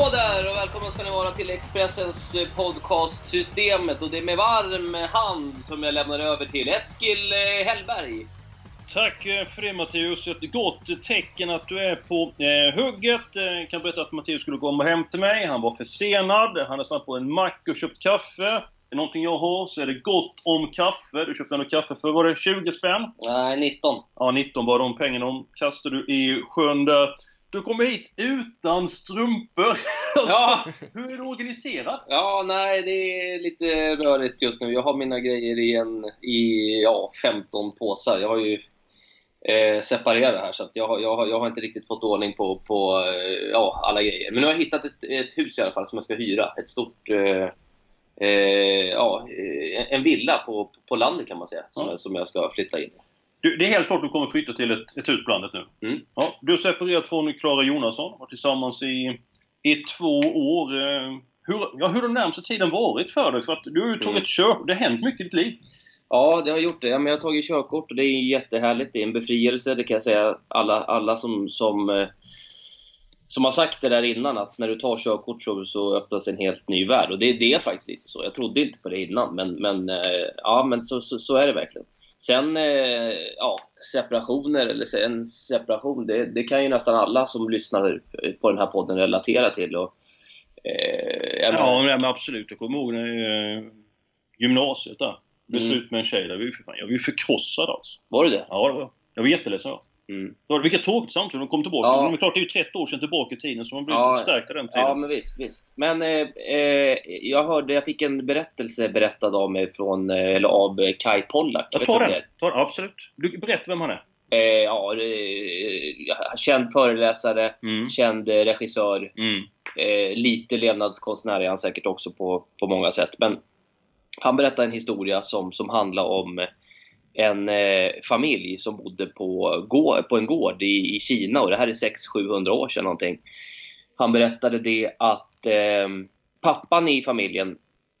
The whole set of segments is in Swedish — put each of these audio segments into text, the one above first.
Hallå där och välkomna ska ni vara till Expressens eh, podcast Systemet och det är med varm hand som jag lämnar över till Eskil eh, Hellberg. Tack eh, för det Matteus. Ett gott tecken att du är på eh, hugget. Jag kan berätta att Matteus skulle komma hem till mig. Han var försenad. Han har stannat på en mack och köpt kaffe. Är någonting jag har så är det gott om kaffe. Du köpte ändå kaffe för, var det 20 spänn? Nej, 19. Ja, 19 var de pengarna. De kastade du i sjön där. Du kommer hit utan strumpor. Ja. Hur är du organiserad? Ja, nej, det är lite rörigt just nu. Jag har mina grejer i, en, i ja, 15 påsar. Jag har ju eh, separerat här så att jag, jag, jag har inte riktigt fått ordning på, på eh, ja, alla grejer. Men nu har jag hittat ett, ett hus i alla fall som jag ska hyra. Ett stort eh, eh, ja, eh, en villa på, på landet kan man säga, som, jag, som jag ska flytta in i. Du, det är helt klart du kommer flytta till ett, ett hus på landet nu. Mm. Ja, du har separerat från Klara Jonasson, varit tillsammans i, i två år. Eh, Hur, ja, hur den närmaste tiden varit för dig? För att du har ju tagit Mm. kör, det har hänt mycket i ditt liv. Ja, det har gjort det. Ja, men jag har tagit körkort och det är jättehärligt. Det är en befrielse, det kan jag säga. Alla, alla som, som, eh, som har sagt det där innan, att när du tar körkort så, så öppnas en helt ny värld. Och det, det är faktiskt lite så. Jag trodde inte på det innan, men, men, eh, ja, men så, så, så är det verkligen. Sen, eh, ja, separationer, eller en separation, det, det kan ju nästan alla som lyssnar på den här podden relatera till. Och, eh, Ja, men absolut. Jag kommer ihåg när eh, gymnasiet där. Blev Mm. slut med en tjej där. Jag var ju förkrossad alltså. Var det det? Ja, det var jag. Jag var jätteledsen. Ja. Mm. Det var, vilket tråkigt samtal de kom tillbaka. Ja. Men det är klart, det är ju 30 år sedan tillbaka i tiden, så man blir Ja. stärkt i den tiden. Ja, men visst, visst. Men eh, eh, jag hörde, jag fick en berättelse berättad av mig från, eh, eller av eh, Kai Pollak. Tar du den. Ta. Absolut. Du, berätta vem han är. Eh, ja, eh, känd föreläsare, Mm. känd regissör, Mm. eh, lite levnadskonstnär är han säkert också på, på många sätt. Men han berättade en historia som, som handlar om en eh, familj som bodde på, gå, på en gård i, i Kina och det här är 600-700 år sedan någonting. Han berättade det att eh, pappan i familjen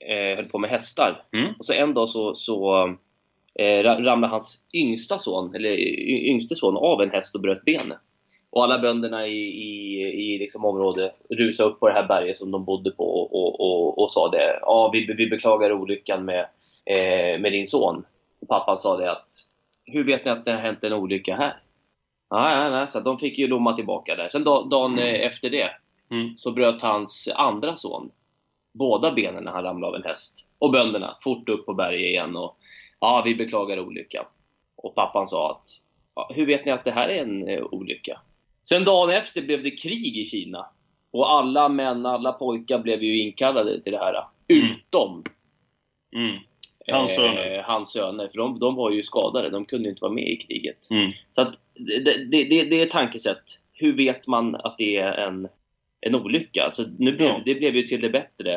eh, höll på med hästar. Mm. Och så en dag så, så eh, ra- ramlade hans yngsta son, eller yngste son av en häst och bröt benet. Och alla bönderna i, i, i liksom området rusade upp på det här berget som de bodde på och, och, och, och sa det. Ja, vi, vi beklagar olyckan med, eh, med din son. Och pappan sa det att Hur vet ni att det har hänt en olycka här? Nej, nej, nej. Så de fick ju lomma tillbaka där. Sen da- dagen eh, efter det Mm. så bröt hans andra son båda benen när han ramlade av en häst. Och bönderna fort upp på berget igen och ja, vi beklagar olyckan. Och pappan sa att ja, hur vet ni att det här är en eh, olycka? Sen dagen efter blev det krig i Kina. Och alla män, alla pojkar blev ju inkallade till det här. Utom Mm. Hans söner. eh, hans söner. För de, de var ju skadade, de kunde inte vara med i kriget. Mm. Så att det, det, det, det är tankesätt. Hur vet man att det är en, en olycka? Alltså, nu blev, Ja. Det blev ju till det bättre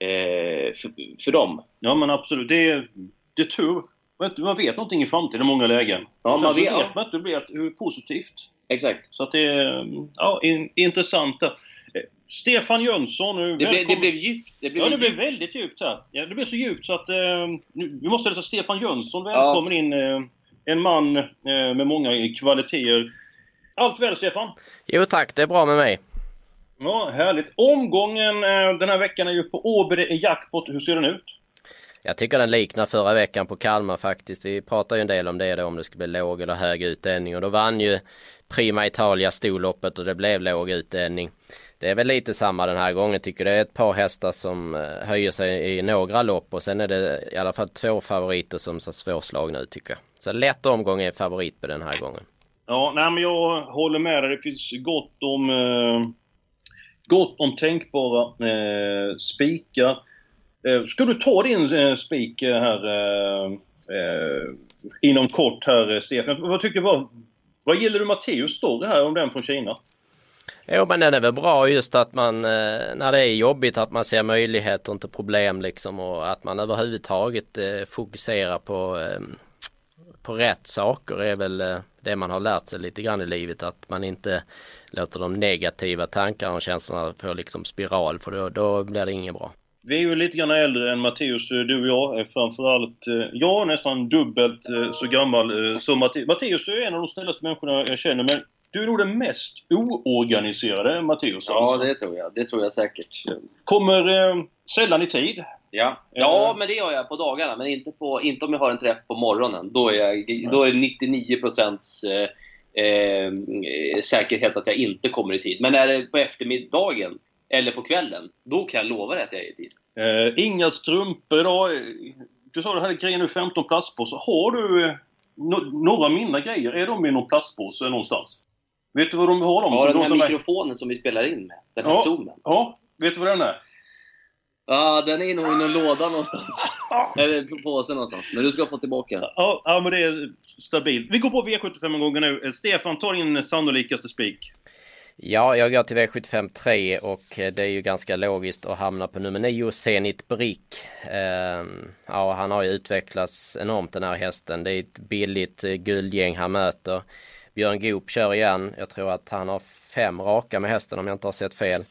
eh, för, för dem. Ja, men absolut. Det är, det är tur. Man vet- vet någonting i framtiden i många lägen. Ja, man så vet- vet ja. man inte hur det blir hur positivt. Exakt. Så att det är ja, in, intressant. Stefan Jönsson, nu, Det, blev, det blev djupt. Det blev Ja, det blev djupt. väldigt djupt här. Ja, det blev så djupt så att eh, nu, vi måste hälsa Stefan Jönsson välkommen in. Eh, en man eh, med många kvaliteter. Allt väl Stefan? Jo tack, det är bra med mig. Ja, härligt. Omgången eh, den här veckan är ju på Åby, jackpot. Hur ser den ut? Jag tycker den liknar förra veckan på Kalmar faktiskt. Vi pratade ju en del om det då, om det skulle bli låg eller hög utdelning och då vann ju Prima Italia storloppet och det blev låg utdelning. Det är väl lite samma den här gången tycker jag. Det är ett par hästar som eh, höjer sig i några lopp och sen är det i alla fall två favoriter som ser svårslagna ut tycker jag. Så lätt omgång är favorit på den här gången. Ja, nej men jag håller med dig. Det finns gott om, eh, gott om tänkbara eh, spikar. Eh, ska du ta din eh, spik här, eh, eh, inom kort här, Stefan. Vad tycker du? Vad, vad gillar du Matteus story här om den från Kina? Jo men den är väl bra just att man eh, när det är jobbigt att man ser möjligheter inte problem liksom och att man överhuvudtaget eh, fokuserar på eh, på rätt saker är väl det man har lärt sig lite grann i livet att man inte låter de negativa tankarna och känslorna få liksom spiral för då, då blir det inget bra. Vi är ju lite grann äldre än Matteus, du och jag. är Framförallt jag är nästan dubbelt så gammal som Matteus. Matteus är en av de snällaste människorna jag känner men du är nog den mest oorganiserade Matteus. Ja, det tror jag. Det tror jag säkert. Kommer eh, sällan i tid. Ja. ja, men det gör jag på dagarna. Men inte, på, inte om jag har en träff på morgonen. Då är, jag, då är det 99 procents eh, eh, säkerhet att jag inte kommer i tid. Men är det på eftermiddagen eller på kvällen, då kan jag lova dig att jag är i tid. Eh, inga strumpor idag. Du sa du hade grejer nu 15 plastpåsar. Har du eh, no några mina grejer? Är de i någon plastpåse någonstans? Vet du vad de har? Dem? Ja, den här mikrofonen med... som vi spelar in med. Den här ja, zoomen. Ja, vet du vad den är? Ja, den är nog i någon låda någonstans. Eller på påsen någonstans. Men du ska få tillbaka den. Ja, ja, men det är stabilt. Vi går på V75 en gång nu. Stefan, ta din sannolikaste spik. Ja, jag går till V75 3 och det är ju ganska logiskt att hamna på nummer 9, Zenit Brick. Ehm, ja, han har ju utvecklats enormt den här hästen. Det är ett billigt eh, guldgäng han möter. Björn Goop kör igen. Jag tror att han har fem raka med hästen om jag inte har sett fel.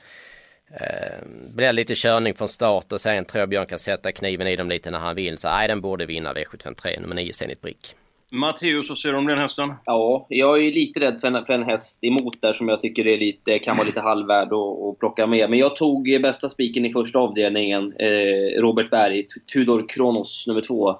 Eh, blir lite körning från start och sen tror jag Björn kan sätta kniven i dem lite när han vill. Så nej, den borde vinna V753, nummer 9 Zenit Brick. Matteus, vad säger du om den hästen? Ja, jag är lite rädd för en, för en häst emot där som jag tycker är lite, kan vara lite halvvärd att plocka med. Men jag tog bästa spiken i första avdelningen, eh, Robert Berg, Tudor Kronos nummer två.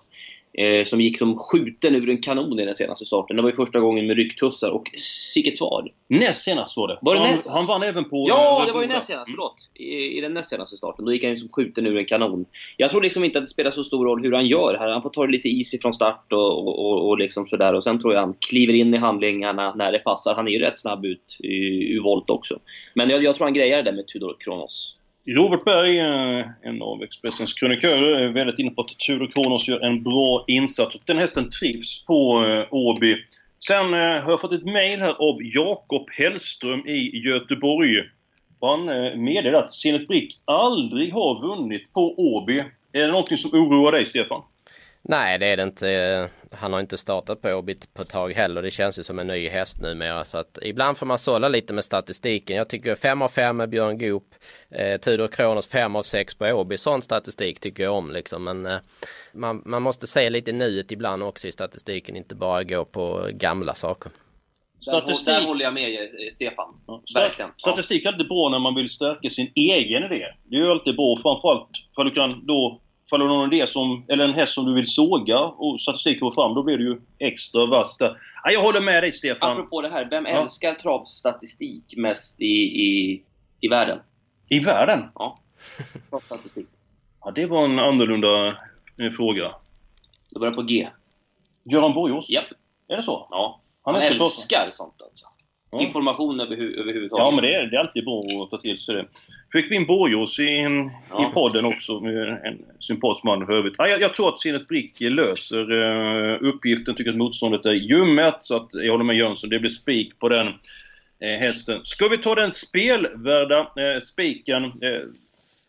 Eh, som gick som skjuten ur en kanon i den senaste starten. Det var ju första gången med rycktussar och sicket svar. Näst senast var det. Var det han, näst? han vann även på... Ja, det var ju näst senast. Förlåt. I, I den näst senaste starten. Då gick han ju som skjuten ur en kanon. Jag tror liksom inte att det spelar så stor roll hur han gör här. Han får ta det lite easy från start och, och, och, och liksom sådär. Och sen tror jag han kliver in i handlingarna när det passar. Han är ju rätt snabb ut ur volt också. Men jag, jag tror han grejar det med Tudor Kronos. Robert Berg, eh, en av Expressens krönikörer, är väldigt inne på att Tudor Kronos gör en bra insats. Och den hästen trivs på eh, Åby. Sen eh, har jag fått ett mejl här av Jakob Hellström i Göteborg. Han meddelar att Zenit Brick aldrig har vunnit på Åby. Är det någonting som oroar dig, Stefan? Nej, det är det inte. Han har inte startat på Åbit på ett tag heller. Det känns ju som en ny häst numera. Så att ibland får man sålla lite med statistiken. Jag tycker 5 av 5 med Björn Goop. Eh, Tudor Kronos 5 av 6 på Åby. Sån statistik tycker jag om liksom. Men eh, man, man måste se lite nuet ibland också i statistiken. Inte bara gå på gamla saker. Statistik. Där, håller jag med eh, Stefan. Ja. Verkligen. Statistik är alltid bra när man vill stärka sin egen idé. Det är ju alltid bra, framförallt för du kan då Faller någon idé som, eller en häst som du vill såga och statistik kommer fram, då blir det ju extra vasst där. Ja, jag håller med dig Stefan. Apropå det här, vem ja. älskar travstatistik mest i, i, i världen? I världen? Ja. Travstatistik. ja, det var en annorlunda eh, fråga. Det börjar på G. Göran Borgås? Japp. Är det så? Ja. Han, Han älskar sånt alltså. Ja. Information över, överhuvudtaget. Ja, men det är, det är alltid bra att ta till sig det. Fick vi in Borgås i, ja. i podden också, med en sympatisk man för övrigt. Ja, jag, jag, tror att Zenit Brick löser uh, uppgiften. Tycker att motståndet är ljummet, så att jag håller med Jönsson. Det blir spik på den uh, hästen. Ska vi ta den spelvärda uh, spiken?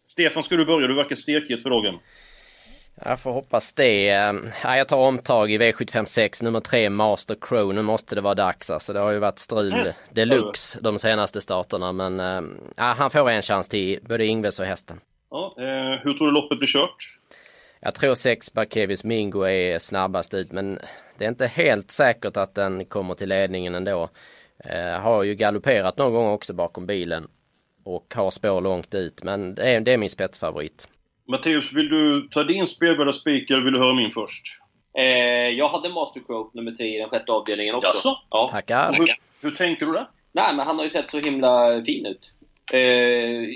Stefan, ska du börja? Du verkar stekhet för dagen. Jag får hoppas det. Ja, jag tar omtag i V756 nummer 3 Master Crow. Nu måste det vara dags alltså. Det har ju varit strul mm. deluxe de senaste starterna. Men ja, han får en chans till både Ingves och hästen. Ja, eh, hur tror du loppet blir kört? Jag tror 6 Barkevius Mingo är snabbast ut men det är inte helt säkert att den kommer till ledningen ändå. Eh, har ju galopperat någon gång också bakom bilen och har spår långt ut men det är, det är min spetsfavorit. Matteus, vill du ta din spelvärda spik eller vill du höra min först? Eh, jag hade Master Crow nummer tre i den sjätte avdelningen också. Jaså? Ja. Tackar. Hur, hur tänkte du där? Nej, men han har ju sett så himla fin ut. Eh,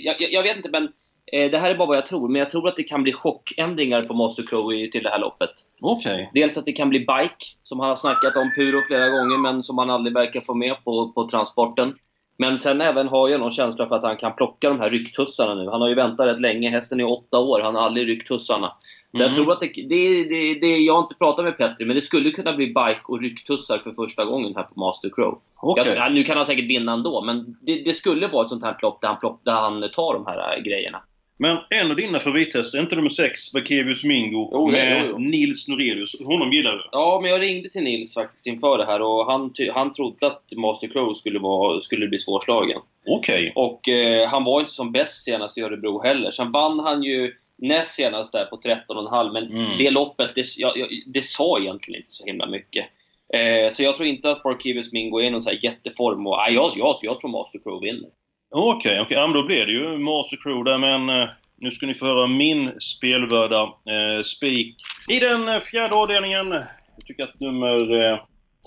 jag, jag, vet inte, men eh, det här är bara vad jag tror. Men jag tror att det kan bli chockändringar på Master Crow till det här loppet. Okej. Okay. Dels att det kan bli bike, som han har snackat om Puro flera gånger, men som han aldrig verkar få med på, på transporten. Men sen även har jag någon känsla för att han kan plocka de här rycktussarna nu. Han har ju väntat rätt länge. Hästen är åtta år. Han har aldrig ryckt tussarna. Så Mm. jag tror att det, det, det, det... Jag har inte pratat med Petri, men det skulle kunna bli bike och rycktussar för första gången här på Master Crow. Okej. Jag, ja, nu kan han säkert vinna ändå, men det, det skulle vara ett sånt här lopp där han, plock, där han tar de här äh, grejerna. Men en av dina favorithästar, inte nummer 6, Bakevius Mingo, det- med jo, jo. Nils Norelius. Honom gillar du? Ja, men jag ringde till Nils faktiskt inför det här och han, han trodde att Master Crow skulle, vara, skulle bli svårslagen. Okej. Och eh, han var inte som bäst senast i Örebro heller. Sen vann han ju näst senast där på 13,5 men Mm. det loppet, det, jag, jag, det sa egentligen inte så himla mycket. Eh, så jag tror inte att Barkevius Mingo är någon så här jätteform och nej, jag, jag, jag tror Master Crow vinner. Okej, okej. Ja, men då blir det ju Master Crew där, men eh, nu ska ni få höra min spelvärda eh, spik. I den eh, fjärde avdelningen, jag tycker att nummer eh,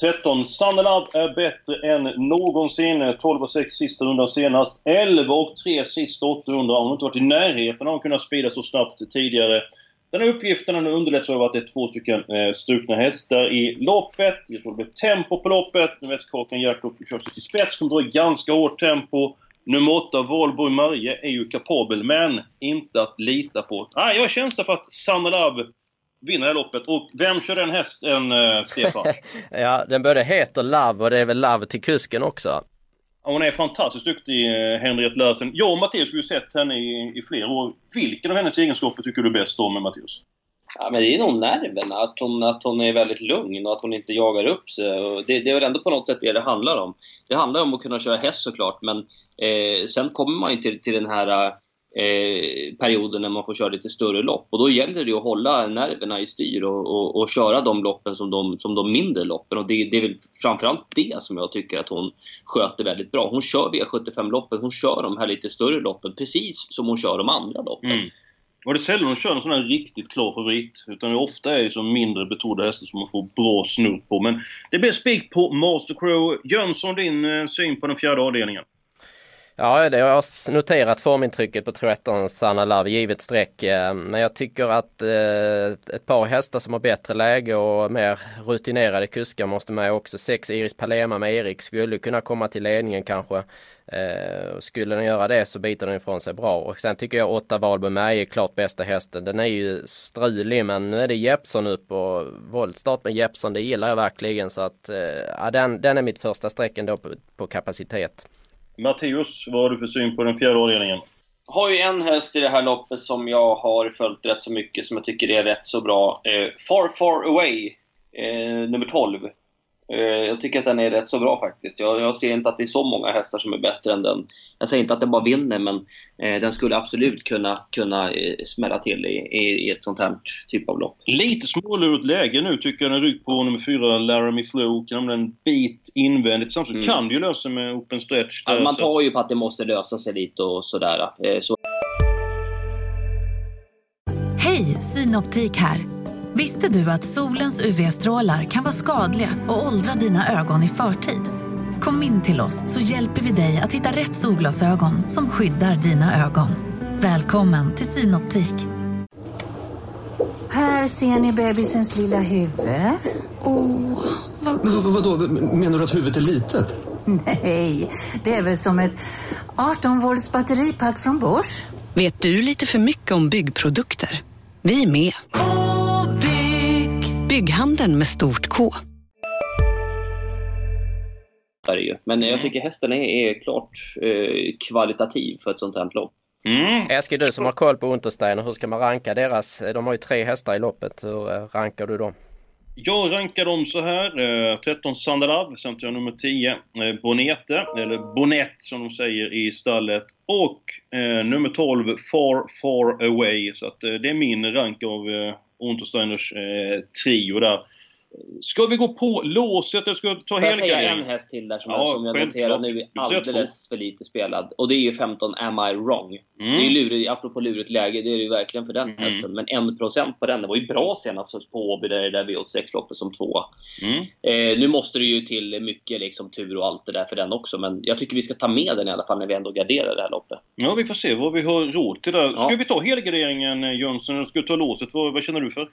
13, Sunderland, är bättre än någonsin. 12 och 6 sista rundan senast. 11 och 3 sista 800. Hon har inte varit i närheten av att kunna sprida så snabbt tidigare. Den här uppgiften den underlättas av att det är två stycken eh, strukna hästar i loppet. Jag tror det blir tempo på loppet. Nu vet Kakan Jakob kör sig till spets, som drar ganska hårt tempo. Nummer 8, Valborg Marie, är ju kapabel, men inte att lita på. Ah, jag känsla för att Sanna Love vinner det här loppet. Och vem kör den hästen, eh, Stefan? Ja, den både heter Love och det är väl Love till kusken också. Ja, Hon är fantastiskt duktig, eh, Henriette Larsen. Jag och Mattias har ju sett henne i, i flera år. Vilken av hennes egenskaper tycker du bäst om, Mattias? Ja, men det är nog nerverna, att hon, att hon är väldigt lugn och att hon inte jagar upp sig. Och det, det är väl ändå på något sätt det det handlar om. Det handlar om att kunna köra häst såklart, men eh, sen kommer man ju till, till den här eh, perioden när man får köra lite större lopp. Och då gäller det att hålla nerverna i styr och, och, och köra de loppen som de, som de mindre loppen. Och det, det är väl framförallt det som jag tycker att hon sköter väldigt bra. Hon kör V75-loppen, hon kör de här lite större loppen precis som hon kör de andra loppen. Mm. Och det är sällan de kör en sån här riktigt klar favorit. Utan det ofta är det som mindre betrodda hästar som man får bra snurr på. Men det blir spik på Master Crow. Jönsson, din eh, syn på den fjärde avdelningen? Ja, det har jag noterat formintrycket på 13 Sanna Love, givet streck. Eh, men jag tycker att eh, ett par hästar som har bättre läge och mer rutinerade kuskar måste med också. Sex Iris Palema med Erik skulle kunna komma till ledningen kanske. Eh, skulle den göra det så biter den ifrån sig bra. Och sen tycker jag åtta Valborg med är klart bästa hästen. Den är ju strulig men nu är det Jeppson upp och våldstart med Jeppson det gillar jag verkligen. Så att ja, den, den är mitt första streck ändå på, på kapacitet. Matteus, vad har du för syn på den fjärde avdelningen? har ju en häst i det här loppet som jag har följt rätt så mycket, som jag tycker är rätt så bra. Eh, far Far Away, eh, nummer 12. Eh, jag tycker att den är rätt så bra faktiskt. Jag, jag ser inte att det är så många hästar som är bättre än den. Jag säger inte att den bara vinner, men eh, den skulle absolut kunna, kunna eh, smälla till i, i, i ett sånt här typ av lopp. Lite smålurigt läge nu tycker jag. Den ryck på nummer fyra, Laramie Flo. Kan en bit invändigt. Samtidigt Mm. kan det ju lösa med open stretch. Ja, där, man så- tar ju på att det måste lösa sig lite och sådär. Eh, så Hej, Synoptik här. Visste du att solens UV-strålar kan vara skadliga och åldra dina ögon i förtid? Kom in till oss så hjälper vi dig att hitta rätt solglasögon som skyddar dina ögon. Välkommen till Synoptik. Här ser ni bebisens lilla huvud. Åh, vad... Men vad, vadå, menar du att huvudet är litet? Nej, det är väl som ett 18 volts batteripack från Bors. Vet du lite för mycket om byggprodukter? Vi är med. -bygg. Bygghandeln med stort K. är det ju. Men jag tycker hästen är, är klart eh, kvalitativ för ett sånt här lopp. Mm. Eskil, du som har koll på Untersteiner, hur ska man ranka deras? De har ju tre hästar i loppet. Hur eh, rankar du dem? Jag rankar dem så här. Eh, 13 Sandalav, sen tar jag nummer 10 eh, Bonete, eller Bonnet som de säger i stallet. Och eh, nummer 12 Far Far Away. Så att eh, det är min rank av eh, Untersteiners eh, trio där. Ska vi gå på låset? Jag ska ta Får jag säga en häst till där som, Ja, som jag noterar nu är alldeles för lite spelad. Och det är ju 15 Am I Wrong. Mm. Det är ju lurigt, apropå lurigt läge, det är det ju verkligen för den Mm. hästen. Men 1% på den, det var ju bra senast på Åby där, där V86-loppet som tvåa. Mm. Eh, nu måste det ju till mycket liksom, tur och allt det där för den också, men jag tycker vi ska ta med den i alla fall när vi ändå garderar det här loppet. Ja, vi får se vad vi har råd till där. Ska Ja. vi ta helgarderingen eh, Jönsson, eller ska vi ta låset? Vad, vad känner du för?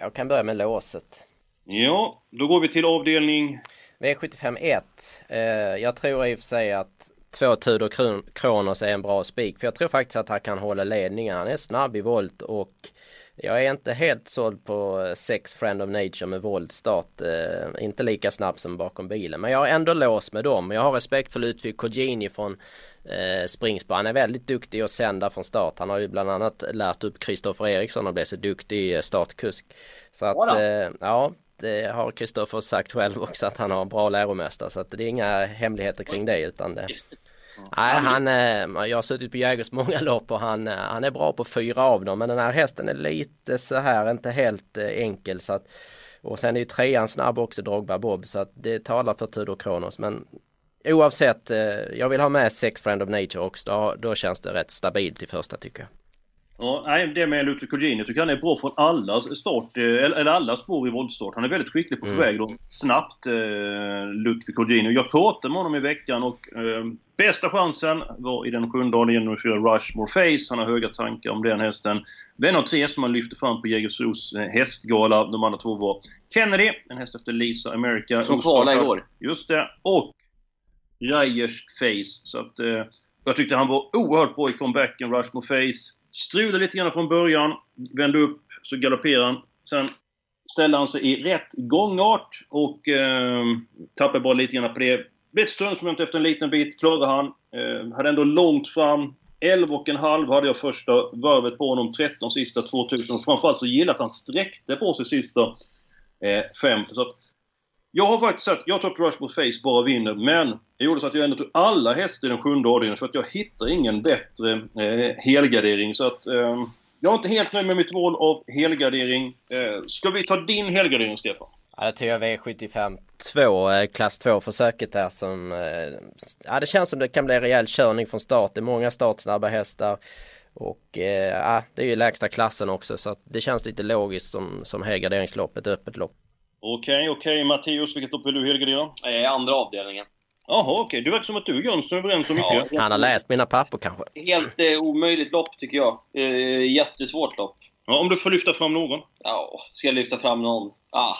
Jag kan börja med låset. Ja, då går vi till avdelning... V75 1. Eh, jag tror i och för sig att två Tudor Kronos är en bra spik. För jag tror faktiskt att han kan hålla ledningen. Han är snabb i volt och jag är inte helt såld på sex Friend of Nature med voltstart. Eh, inte lika snabb som bakom bilen. Men jag har ändå låst med dem. Jag har respekt för Ludvig Cogini från eh, Springsbo. Han är väldigt duktig att sända från start. Han har ju bland annat lärt upp Kristoffer Eriksson att bli så duktig startkusk. Så att eh, ja, det har Kristoffer sagt själv också att han har bra läromästare. Så att det är inga hemligheter kring det utan det. Nej, han, eh, jag har suttit på Jägers många lopp och han, eh, han är bra på fyra av dem. Men den här hästen är lite så här, inte helt eh, enkel. Så att, och sen är ju trean snabb också, Drogba Bob. Så att det talar för Tudor Kronos. Men oavsett, jag vill ha med Sex Friend of Nature också. Då, då känns det rätt stabilt i första tycker jag. Ja, nej, det med Ludvig Colgjini tycker han är bra från alla start, eller alla spår i voltstart. Han är väldigt skicklig på mm. väg då, snabbt, eh, Ludvig Colgjini. Jag pratade med honom i veckan och eh, bästa chansen var i den sjunde avdelningen nummer fyra, Rushmore Face. Han har höga tankar om den hästen. Vän av tre som han lyfte fram på Jägersros eh, hästgala. De andra två var Kennedy, en häst efter Lisa America. Som kvalade igår. Just det. Och Rajers Face. Så att, eh, jag tyckte han var oerhört bra i comebacken, Rushmore Face. Strulade lite grann från början, vände upp, så galopperade han. Sen ställde han sig i rätt gångart och eh, tappade bara lite grann på det. Blev ett efter en liten bit, klarade han. Eh, hade ändå långt fram. 11 och en halv hade jag första varvet på honom, 13 sista 2000. Framförallt så gillade att han sträckte på sig sista eh, 50. Så att, jag har faktiskt sagt, jag tror att Rushmore Face bara vinner, men det gjorde så att jag ändå tog alla hästar i den sjunde avdelningen för att jag hittar ingen bättre eh, helgardering. Så att eh, jag är inte helt nöjd med mitt val av helgardering. Eh, ska vi ta din helgardering, Stefan? Ja, det tycker jag V75 2, eh, klass 2-försöket där som... Eh, ja, det känns som det kan bli rejäl körning från start. Det är många startsnabba hästar. Och eh, ja, det är ju lägsta klassen också så att det känns lite logiskt som, som helgarderingslopp, ett öppet lopp. Okej, okay, okej. Okay. Matteus, vilket lopp vill du helgardera? Eh, andra avdelningen. Jaha, okej. Okay. Det verkar som att du och Jönsson är överens om mycket. Ja, han har läst mina papper kanske. Helt eh, omöjligt lopp, tycker jag. Eh, jättesvårt lopp. Ja, om du får lyfta fram någon? Ja, ska jag lyfta fram någon? Ah.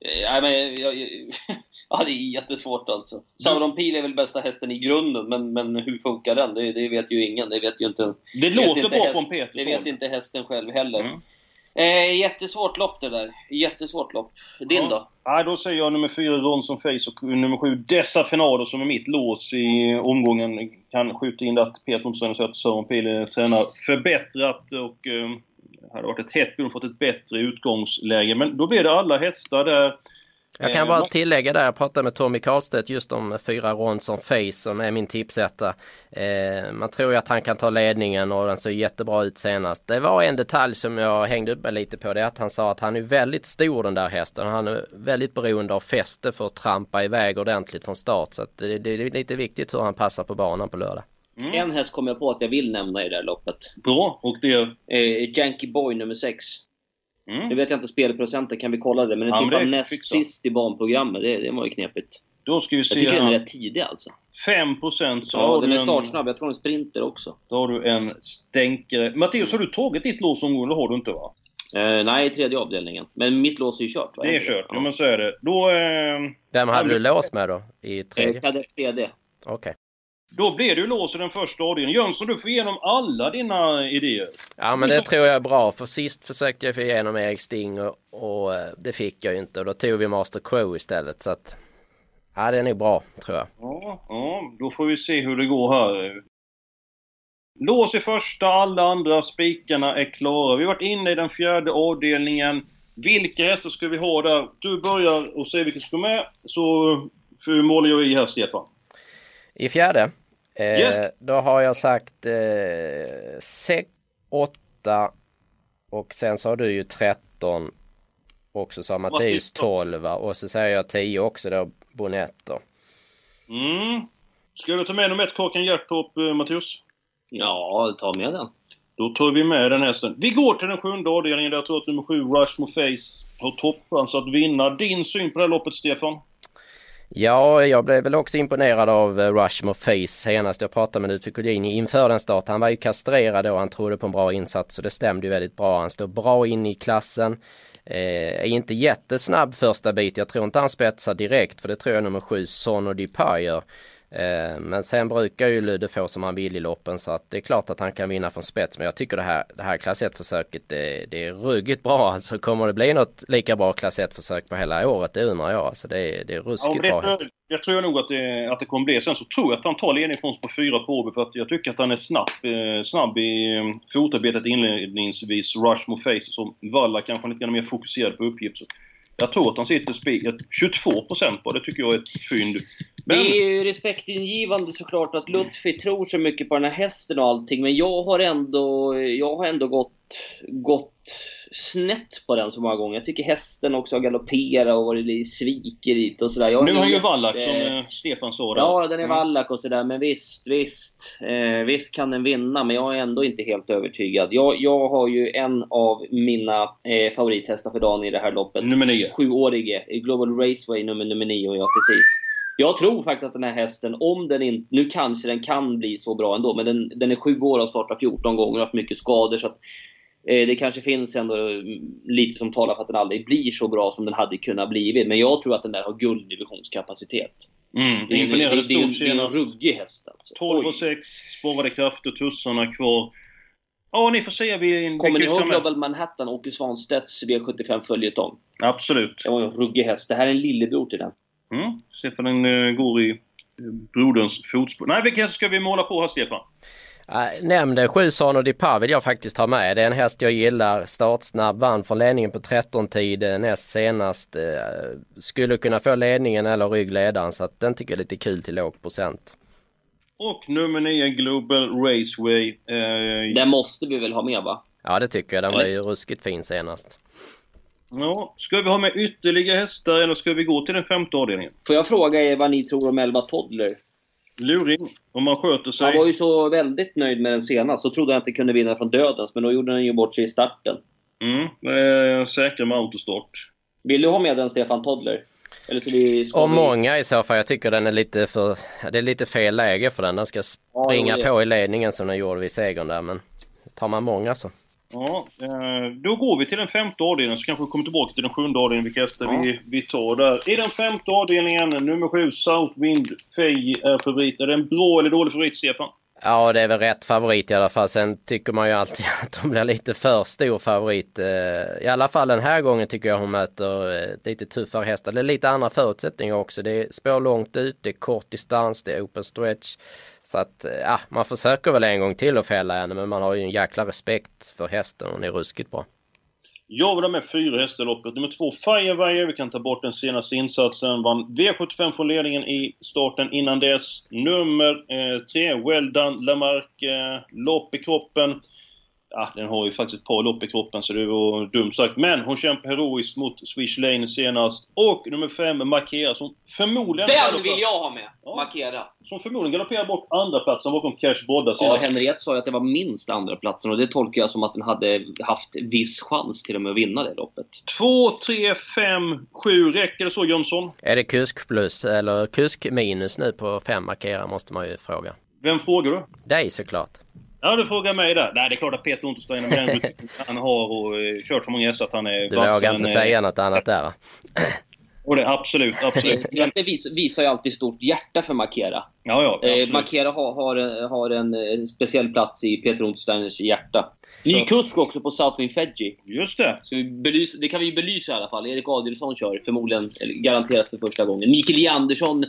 Nej, men jag, jag, ja, det är jättesvårt alltså. Sauron Pil är väl bästa hästen i grunden, men, men hur funkar den? Det, det vet ju ingen. Det vet ju inte... Det låter bra från Petersson. Det vet inte hästen själv heller. Mm. Eh, jättesvårt lopp det där. Jättesvårt lopp. Din ja. då? Ja, då säger jag nummer 4 Ronson Face och nummer 7 Dessa Fenado som är mitt lås i omgången. Kan skjuta in att Peter så att Sören Pil tränar förbättrat och eh, hade varit ett hett bud fått ett bättre utgångsläge. Men då blir det alla hästar där. Jag kan bara tillägga där, jag pratade med Tommy Karlstedt just om fyra Ronson Face som är min tipsetta. Eh, man tror ju att han kan ta ledningen och den ser jättebra ut senast. Det var en detalj som jag hängde upp mig lite på, det är att han sa att han är väldigt stor den där hästen. Han är väldigt beroende av fäste för att trampa iväg ordentligt från start. Så det, det, är lite viktigt hur han passar på banan på lördag. Mm. En häst kommer jag på att jag vill nämna i det här loppet. Bra, och det är? Eh, Yankee Boy nummer 6. Mm. Nu vet jag inte spelprocenten, kan vi kolla det? Men den ja, tippar näst fixa. sist i banprogrammet. Det, det var ju knepigt. Då ska vi se jag tycker den är rätt tidig alltså. 5% så Ja, den är startsnabb. Jag tror den är sprinter också. Då har du en stänkare. Matteus, har du tagit ditt lås omgående? Det har du inte va? Eh, nej, i tredje avdelningen. Men mitt lås är ju kört. Va? Det är kört, ja. men så är det. Då... Eh, Vem hade du lås med då? I tredje? Eh, CD. Okej. Okay. Då blir du lås i den första avdelningen. Jönsson, du får igenom alla dina idéer. Ja, men det tror jag är bra. För sist försökte jag få igenom Erik Sting och, och eh, det fick jag ju inte. Och då tog vi Master Crow istället. Så att, ja, det är nog bra, tror jag. Ja, ja, då får vi se hur det går här. Lås i första, alla andra spikarna är klara. Vi har varit inne i den fjärde avdelningen. Vilka hästar ska vi ha där? Du börjar och säger vilka som ska med, så målar jag i här, Stefan. I fjärde, yes. då har jag sagt eh, 6, 8 och sen så har du ju 13 och så sa Matteus 12 och så säger jag 10 också då, Bonetto. Mm. Ska du ta med nummer ett, Kakan Hjärtorp, eh, Matteus? Ja, ta med den. Då tar vi med den hästen. Vi går till den sjunde avdelningen där jag tror att nummer 7, Rushmore Face, har toppchans att vinna. Din syn på det här loppet, Stefan? Ja, jag blev väl också imponerad av eh, Rushmore Face senast jag pratade med Ludvig Collini inför den start. Han var ju kastrerad då, han trodde på en bra insats och det stämde ju väldigt bra. Han står bra in i klassen. Eh, är inte jättesnabb första bit. Jag tror inte han spetsar direkt för det tror jag nummer sju Son Depire gör men sen brukar ju Ludde få som han vill i loppen så att det är klart att han kan vinna från spets. Men jag tycker det här, det här klass 1-försöket det, det, är ruggigt bra. Alltså kommer det bli något lika bra klass 1-försök på hela året? Det undrar jag. Alltså det, är, det är ruskigt ja, det, bra häst. Jag tror nog att det, att det kommer bli. Sen så tror jag att han tar ledning från oss på fyra på Åby för att jag tycker att han är snabb, eh, snabb i eh, fotarbetet inledningsvis. Rush mot face som Valla kanske lite mer fokuserad på uppgift. Jag tror att han sitter spik 22% på det tycker jag är ett fynd. Men... Det är ju respektingivande såklart att Lutfi tror så mycket på den här hästen och allting, men jag har ändå, jag har ändå gått, gått snett på den så många gånger. Jag tycker hästen också har galopperat och varit sviker dit och sådär. Nu har ju Wallach som eh, Stefan där. Ja, den är mm. Wallach och sådär. Men visst, visst. Eh, visst kan den vinna, men jag är ändå inte helt övertygad. Jag, jag har ju en av mina eh, favorithästar för dagen i det här loppet. Nummer 9. Sjuårige. Global Raceway nummer, nummer 9, ja precis. Jag tror faktiskt att den här hästen, om den inte... Nu kanske den kan bli så bra ändå, men den, den är sju år och startat 14 gånger och haft mycket skador. Så att Eh, det kanske finns ändå lite som talar för att den aldrig blir så bra som den hade kunnat blivit. Men jag tror att den där har gulddivisionskapacitet. Mm, det imponerade stort senast. Det är en ruggig häst alltså. 12 och 6, sparade krafter, tussarna kvar. Ja, ni får se. Vi, Kommer ni ihåg Global Manhattan, Åke Svanstedts V75 följetong? Absolut. Det var en ruggig häst. Det här är en lillebror till den. Mm, sätter den uh, går i broderns fotspår. Nej, vilka hästar ska vi måla på här, Stefan? Nämnde sju Sano Di Pa vill jag faktiskt ha med. Det är en häst jag gillar. Startsnabb, vann från ledningen på 13 tid eh, näst senast. Eh, skulle kunna få ledningen eller ryggledaren så att den tycker jag är lite kul till låg procent. Och nummer 9 Global Raceway. Eh... Den måste vi väl ha med va? Ja det tycker jag. Den var ju ruskigt fin senast. Ja, ska vi ha med ytterligare hästar eller ska vi gå till den femte avdelningen? Får jag fråga er vad ni tror om 11 Toddler? Luring, om man sköter sig. Han var ju så väldigt nöjd med den senast. Så trodde han att det kunde vinna från dödens, men då gjorde den ju bort sig i starten. Mm, eh, säker med autostart. Vill du ha med den Stefan Toddler? Eller ska vi, ska Om många i så fall. Jag tycker den är lite för... Det är lite fel läge för den. Den ska springa ja, på i ledningen som den gjorde vid segern där, men tar man många så. Ja, eh, då går vi till den femte avdelningen så kanske vi kommer tillbaka till den sjunde avdelningen vilka hästar ja. vi, vi tar där. I den femte avdelningen, nummer sju, Southwind Fay är favorit. Är det en bra eller dålig favorit, Stefan? Ja, det är väl rätt favorit i alla fall. Sen tycker man ju alltid att hon blir lite för stor favorit. Eh, I alla fall den här gången tycker jag hon möter eh, lite tuffare hästar. Det är lite andra förutsättningar också. Det är spår långt ut, det är kort distans, det är open stretch. Så att eh, ja, man försöker väl en gång till att fälla henne men man har ju en jäkla respekt för hästen. Hon är ruskigt bra. Jag vill ha med fyra hästar i loppet. Nummer två, Firewire. Vi kan ta bort den senaste insatsen. Vann V75 från ledningen i starten innan dess. Nummer eh, tre, Well Done Lamarck. Eh, lopp i kroppen ja, den har ju faktiskt ett par lopp i kroppen så det var dumt sagt. Men hon kämpar heroiskt mot Swish Lane senast. Och nummer fem, Markera, som förmodligen... Den vill jag ha med! Ja. Markera. Som förmodligen galopperar bort andra platsen bakom Cash Bodda senast. Ja, Henriette sa ju att det var minst andra platsen och det tolkar jag som att den hade haft viss chans till och med att vinna det loppet. 2, 3, 5, 7. Räcker det så Jönsson? Är det kusk plus eller kusk minus nu på fem Markera måste man ju fråga. Vem frågar du? Dig såklart. Ja, du frågar mig där. Nej, det är klart att Peter Untersteiner med den han har och uh, kört så många hästar att han är Du vågar inte säga något annat där va? Och det, absolut, absolut. Det vis, visar ju alltid stort hjärta för Markera. Ja, ja, eh, Markera har, har, har en, en speciell plats i Peter Untersteiners hjärta. Ny kusk också på Southwind Fedji. Just det. Så vi belysa, det kan vi belysa i alla fall. Erik Adielsson kör förmodligen, garanterat för första gången. Mikael J. Andersson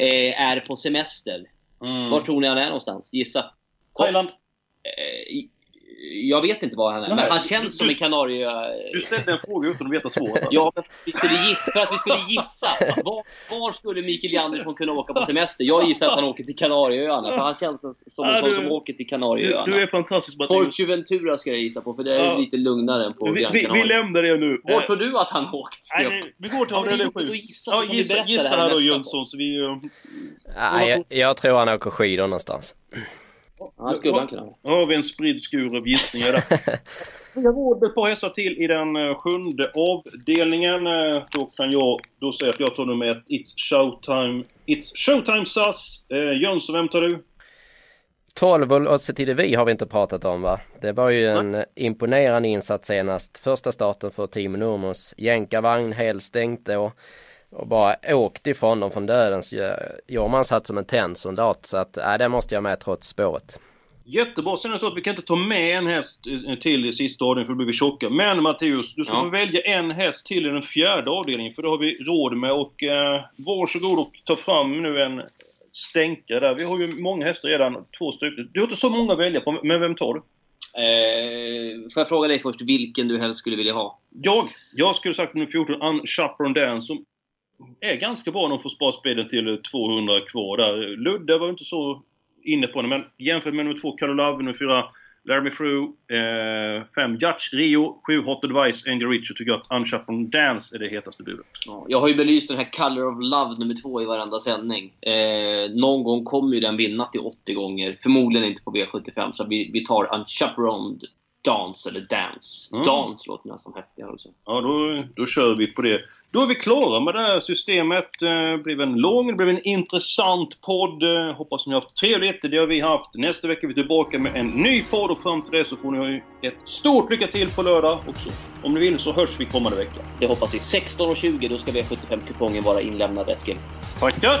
eh, är på semester. Mm. Var tror ni han är någonstans? Gissa. Thailand. Eh, jag vet inte vad han är, Nej, men han känns du, som en kanarie... Du ställde en fråga utan att veta svaret. ja, för, vi skulle gissa, för att vi skulle gissa. Var, var skulle Mikael Andersson kunna åka på semester? Jag gissar att han åker till Kanarieöarna, för han känns som en sån som åker till Kanarieöarna. Du, du är fantastisk. Fortuventura ska jag gissa på, för det är ja. lite lugnare än på vi, vi, vi lämnar det nu. Var tror du att han åkt? Nej, vi går till avdelning 7. Ja, gissa, gissa här då Jönsson, så vi... Uh... Nej, jag, jag tror han åker skidor någonstans. Ja, skulle han kunna. Då har vi en spridd skur av gissningar där. Vi har råd ett par hästar till i den eh, sjunde avdelningen. Eh, då kan jag då säga att jag tar nummer ett, It's Showtime, It's Showtime SAS. Eh, Jönsson, vem tar du? 12 och vi har vi inte pratat om va? Det var ju en mm. imponerande insats senast. Första starten för Timo Nurmos. Jänkarvagn helstängt då. Och bara åkte ifrån dem från dödens. Jorman satt som en tänd soldat så att äh, det måste jag med trots spåret. Jättebra. Sen är det så att vi kan inte ta med en häst eh, till i sista avdelningen för då blir vi tjocka. Men Matteus, du ska ja. få välja en häst till i den fjärde avdelningen för det har vi råd med. Och eh, varsågod och ta fram nu en stänkare där. Vi har ju många hästar redan, två stycken. Du har inte så många att välja på, men vem tar du? Eh, får jag fråga dig först vilken du helst skulle vilja ha? Jag? Jag skulle sagt nummer 14, Unchaperon Dance, som är ganska bra när de får spara speeden till eh, 200 kvar där. Ludde var inte så inne på det, men jämfört med nummer 2, Carlo Love, nummer 4, Laramie Frew, 5 eh, Judge Rio, 7 Hot Advice, Angel Richard tycker jag att Unchaperon Dance är det hetaste budet. Ja, jag har ju belyst den här Color of Love nummer 2 i varenda sändning. Eh, någon gång kommer ju den vinna till 80 gånger, förmodligen inte på V75, så vi, vi tar Unchaperoned Dance eller Dance. Mm. Dance låter nästan häftigare också. Ja, då, då kör vi på det. Då är vi klara med det här systemet. Det blev en lång, det blev en intressant podd. Hoppas ni har haft trevligt. Det har vi haft. Nästa vecka är vi tillbaka med en ny podd och fram till det så får ni ett stort lycka till på lördag också. Om ni vill så hörs vi kommande vecka. Det hoppas vi. 16.20 då ska V75-kupongen vara inlämnad, Eskil. Tackar!